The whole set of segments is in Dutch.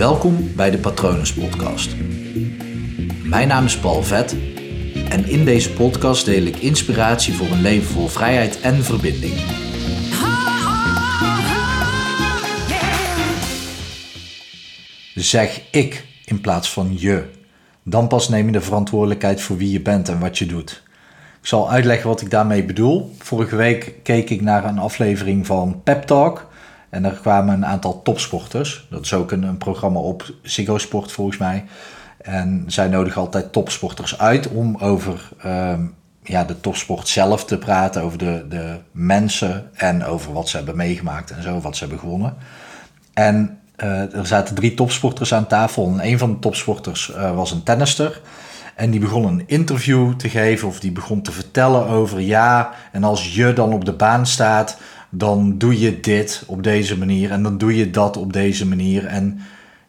Welkom bij de Patronus Podcast. Mijn naam is Paul Vet en in deze podcast deel ik inspiratie voor een leven vol vrijheid en verbinding. Zeg ik in plaats van je. Dan pas neem je de verantwoordelijkheid voor wie je bent en wat je doet. Ik zal uitleggen wat ik daarmee bedoel. Vorige week keek ik naar een aflevering van Pep Talk. En er kwamen een aantal topsporters. Dat is ook een, een programma op Ziggo Sport volgens mij. En zij nodigen altijd topsporters uit om over ehm, ja, de topsport zelf te praten. Over de, de mensen en over wat ze hebben meegemaakt en zo, wat ze hebben gewonnen. En uh, er zaten drie topsporters aan tafel. En een van de topsporters uh, was een tennister. En die begon een interview te geven of die begon te vertellen over ja, en als je dan op de baan staat, dan doe je dit op deze manier en dan doe je dat op deze manier. En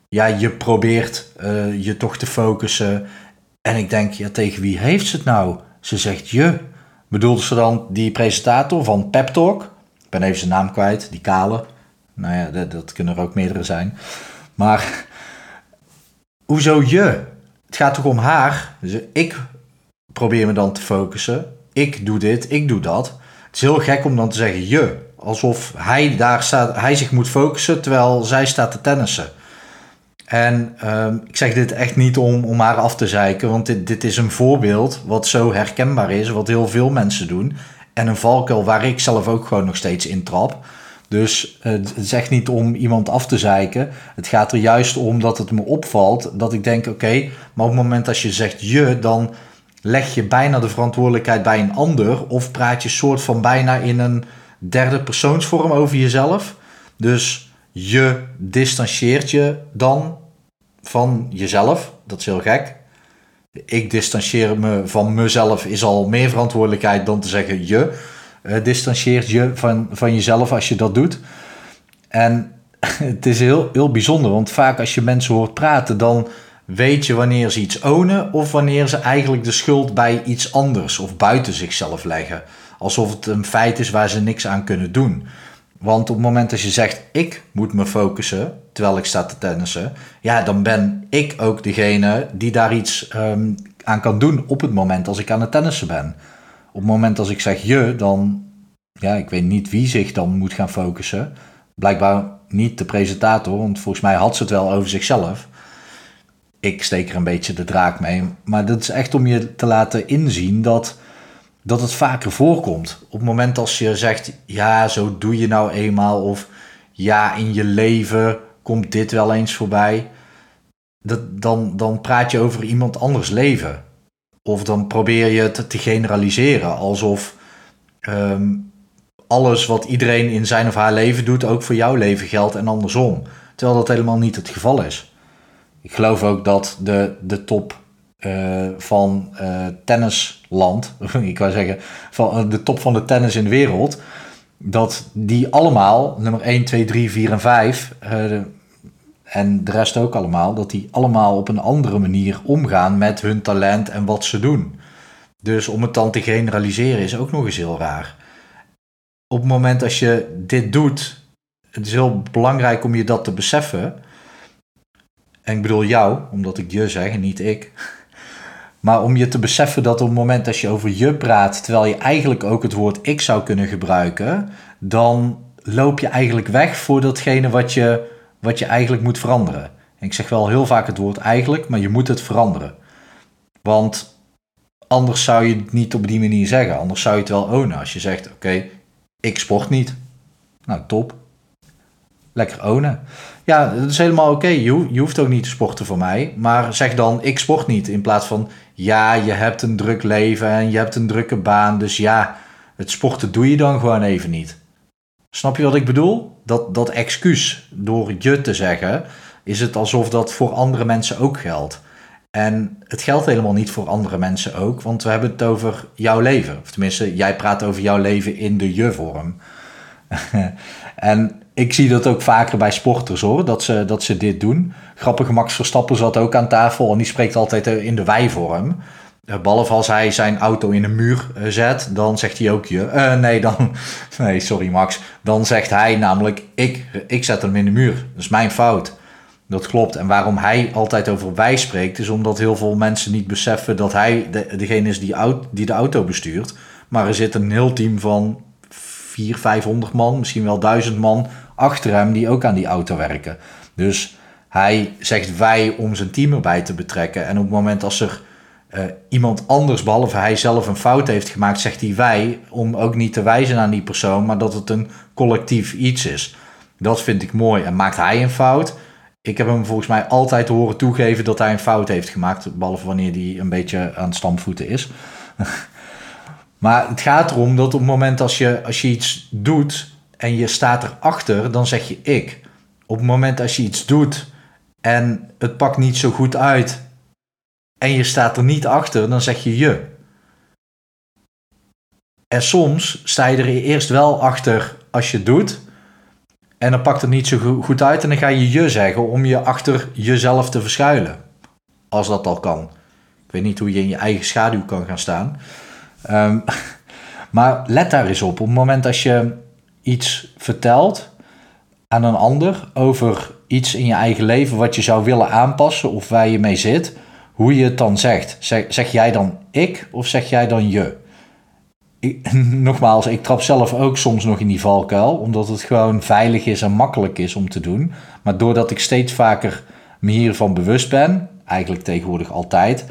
ja, je probeert uh, je toch te focussen. En ik denk, ja, tegen wie heeft ze het nou? Ze zegt je. Bedoelde ze dan die presentator van Pep Talk? Ik ben even zijn naam kwijt, die kale. Nou ja, dat, dat kunnen er ook meerdere zijn. Maar hoezo je? Het gaat toch om haar? Dus ik probeer me dan te focussen. Ik doe dit, ik doe dat. Het is heel gek om dan te zeggen je. Alsof hij daar staat, hij zich moet focussen terwijl zij staat te tennissen. En um, ik zeg dit echt niet om, om haar af te zeiken, want dit, dit is een voorbeeld wat zo herkenbaar is, wat heel veel mensen doen. En een valkuil waar ik zelf ook gewoon nog steeds in trap. Dus uh, het is echt niet om iemand af te zeiken. Het gaat er juist om dat het me opvalt dat ik denk: oké, maar op het moment als je zegt je, dan leg je bijna de verantwoordelijkheid bij een ander. Of praat je soort van bijna in een derde persoonsvorm over jezelf. Dus je distancieert je dan van jezelf. Dat is heel gek. Ik distancieer me van mezelf is al meer verantwoordelijkheid dan te zeggen je uh, distancieert je van, van jezelf als je dat doet. En het is heel, heel bijzonder, want vaak als je mensen hoort praten, dan weet je wanneer ze iets ownen of wanneer ze eigenlijk de schuld bij iets anders of buiten zichzelf leggen. Alsof het een feit is waar ze niks aan kunnen doen. Want op het moment dat je zegt, ik moet me focussen terwijl ik sta te tennissen, ja, dan ben ik ook degene die daar iets um, aan kan doen op het moment als ik aan het tennissen ben op het moment als ik zeg je, dan, ja, ik weet niet wie zich dan moet gaan focussen. Blijkbaar niet de presentator, want volgens mij had ze het wel over zichzelf. Ik steek er een beetje de draak mee. Maar dat is echt om je te laten inzien dat, dat het vaker voorkomt. Op het moment als je zegt, ja, zo doe je nou eenmaal. Of ja, in je leven komt dit wel eens voorbij. Dat, dan, dan praat je over iemand anders leven. Of dan probeer je het te generaliseren, alsof ehm, alles wat iedereen in zijn of haar leven doet ook voor jouw leven geldt en andersom. Terwijl dat helemaal niet het geval is. Ik geloof ook dat de, de top uh, van uh, tennisland, ik wou zeggen, van eh, de top van de tennis in de wereld, dat die allemaal, nummer 1, 2, 3, 4 en 5, en de rest ook allemaal, dat die allemaal op een andere manier omgaan met hun talent en wat ze doen. Dus om het dan te generaliseren is ook nog eens heel raar. Op het moment als je dit doet, het is heel belangrijk om je dat te beseffen. Ik bedoel jou, omdat ik je zeg en niet ik. Maar om je te beseffen dat op het moment dat je over je praat, terwijl je eigenlijk ook het woord ik zou kunnen gebruiken, dan loop je eigenlijk weg voor datgene wat je wat je eigenlijk moet veranderen. En ik zeg wel heel vaak het woord eigenlijk, maar je moet het veranderen. Want anders zou je het niet op die manier zeggen. Anders zou je het wel ownen. Als je zegt, oké, ik sport niet. Nou, top. Lekker ownen. Ja, dat is helemaal oké. Je, je, hoeft ook niet te sporten voor mij. Maar zeg dan, ik sport niet. In plaats van, ja, je hebt een druk leven en je hebt een drukke baan. Dus ja, het sporten doe je dan gewoon even niet. Snap je wat ik bedoel? Dat, dat excuus door je te zeggen, is het alsof dat voor andere mensen ook geldt. En het geldt helemaal niet voor andere mensen ook, want we hebben het over jouw leven. Of tenminste, jij praat over jouw leven in de je-vorm. en ik zie dat ook vaker bij sporters hoor, dat ze, dat ze dit doen. Grappige Max Verstappen zat ook aan tafel en die spreekt altijd in de wij-vorm. Eh, behalve als hij zijn auto in een muur eh, zet, dan zegt hij ook je. Uh, nee, dan. Nee, sorry Max. Dan zegt hij namelijk: ik, ik zet hem in de muur. Dat is mijn fout. Dat klopt. En waarom hij altijd over wij spreekt, is omdat heel veel mensen niet beseffen dat hij de, degene is die, die de auto bestuurt. Maar er zit een heel team van 400, 500 man, misschien wel 1000 man achter hem die ook aan die auto werken. Dus hij zegt wij om zijn team erbij te betrekken. En op het moment als er uh, iemand anders, behalve hij zelf, een fout heeft gemaakt, zegt hij wij, om ook niet te wijzen aan die persoon, maar dat het een collectief iets is. Dat vind ik mooi. En maakt hij een fout? Ik heb hem volgens mij altijd horen toegeven dat hij een fout heeft gemaakt, behalve wanneer hij een beetje aan het stampvoeten is. maar het gaat erom dat op het moment als je, als je iets doet en je staat erachter, dan zeg je ik. Op het moment als je iets doet en het pakt niet zo goed uit en je staat er niet achter, dan zeg je je. En soms sta je er eerst wel achter als je het doet. En dan pakt het niet zo goed uit en dan ga je je zeggen om je achter jezelf te verschuilen. Als dat al kan. Ik weet niet hoe je in je eigen schaduw kan gaan staan. Ehm, maar let daar eens op. Op het moment als je iets vertelt aan een ander over iets in je eigen leven wat je zou willen aanpassen of waar je mee zit, hoe je het dan zegt. Zeg, zeg jij dan ik of zeg jij dan je? Ik, nogmaals, ik trap zelf ook soms nog in die valkuil, omdat het gewoon veilig is en makkelijk is om te doen. Maar doordat ik steeds vaker me hiervan bewust ben, eigenlijk tegenwoordig altijd,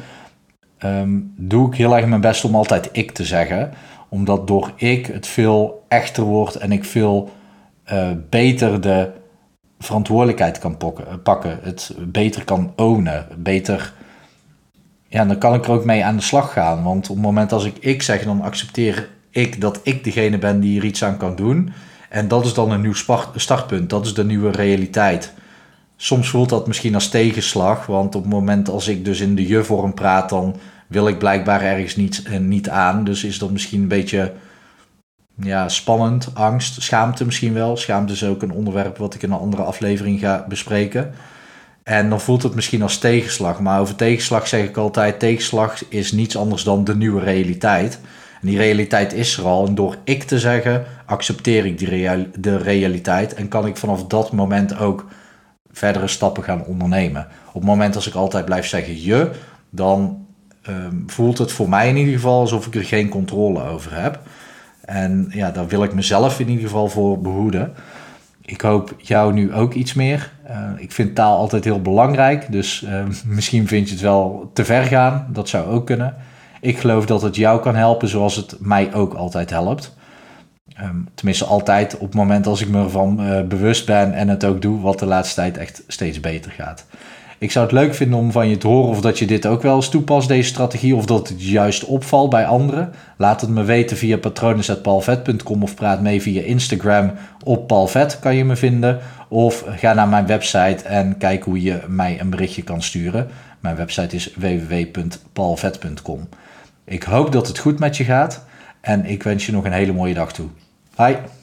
ehm, doe ik heel erg mijn best om altijd ik te zeggen. Omdat door ik het veel echter wordt en ik veel uh, beter de verantwoordelijkheid kan pakken, het beter kan ownen, beter ja, dan kan ik er ook mee aan de slag gaan. Want op het moment als ik ik zeg, dan accepteer ik dat ik degene ben die er iets aan kan doen. En dat is dan een nieuw startpunt. Dat is de nieuwe realiteit. Soms voelt dat misschien als tegenslag, want op het moment als ik dus in de je-vorm praat, dan wil ik blijkbaar ergens niet, eh, niet aan. Dus is dat misschien een beetje ja, spannend, angst, schaamte misschien wel. Schaamte is ook een onderwerp wat ik in een andere aflevering ga bespreken. En dan voelt het misschien als tegenslag. Maar over tegenslag zeg ik altijd: tegenslag is niets anders dan de nieuwe realiteit. En die realiteit is er al. En door ik te zeggen, accepteer ik de realiteit. En kan ik vanaf dat moment ook verdere stappen gaan ondernemen. Op het moment als ik altijd blijf zeggen je, dan ehm, voelt het voor mij in ieder geval alsof ik er geen controle over heb. En ja, daar wil ik mezelf in ieder geval voor behoeden ik hoop jou nu ook iets meer. Uh, ik vind taal altijd heel belangrijk, dus uh, misschien vind je het wel te ver gaan. Dat zou ook kunnen. Ik geloof dat het jou kan helpen zoals het mij ook altijd helpt. Um, tenminste, altijd op het moment als ik me ervan uh, bewust ben en het ook doe, wat de laatste tijd echt steeds beter gaat. Ik zou het leuk vinden om van je te horen of dat je dit ook wel eens toepast, deze strategie, of dat het juist opvalt bij anderen. Laat het me weten via patronen.palvet.com of praat mee via Instagram op Palvet kan je me vinden. Of ga naar mijn website en kijk hoe je mij een berichtje kan sturen. Mijn website is www.palvet.com. Ik hoop dat het goed met je gaat en ik wens je nog een hele mooie dag toe. Bye.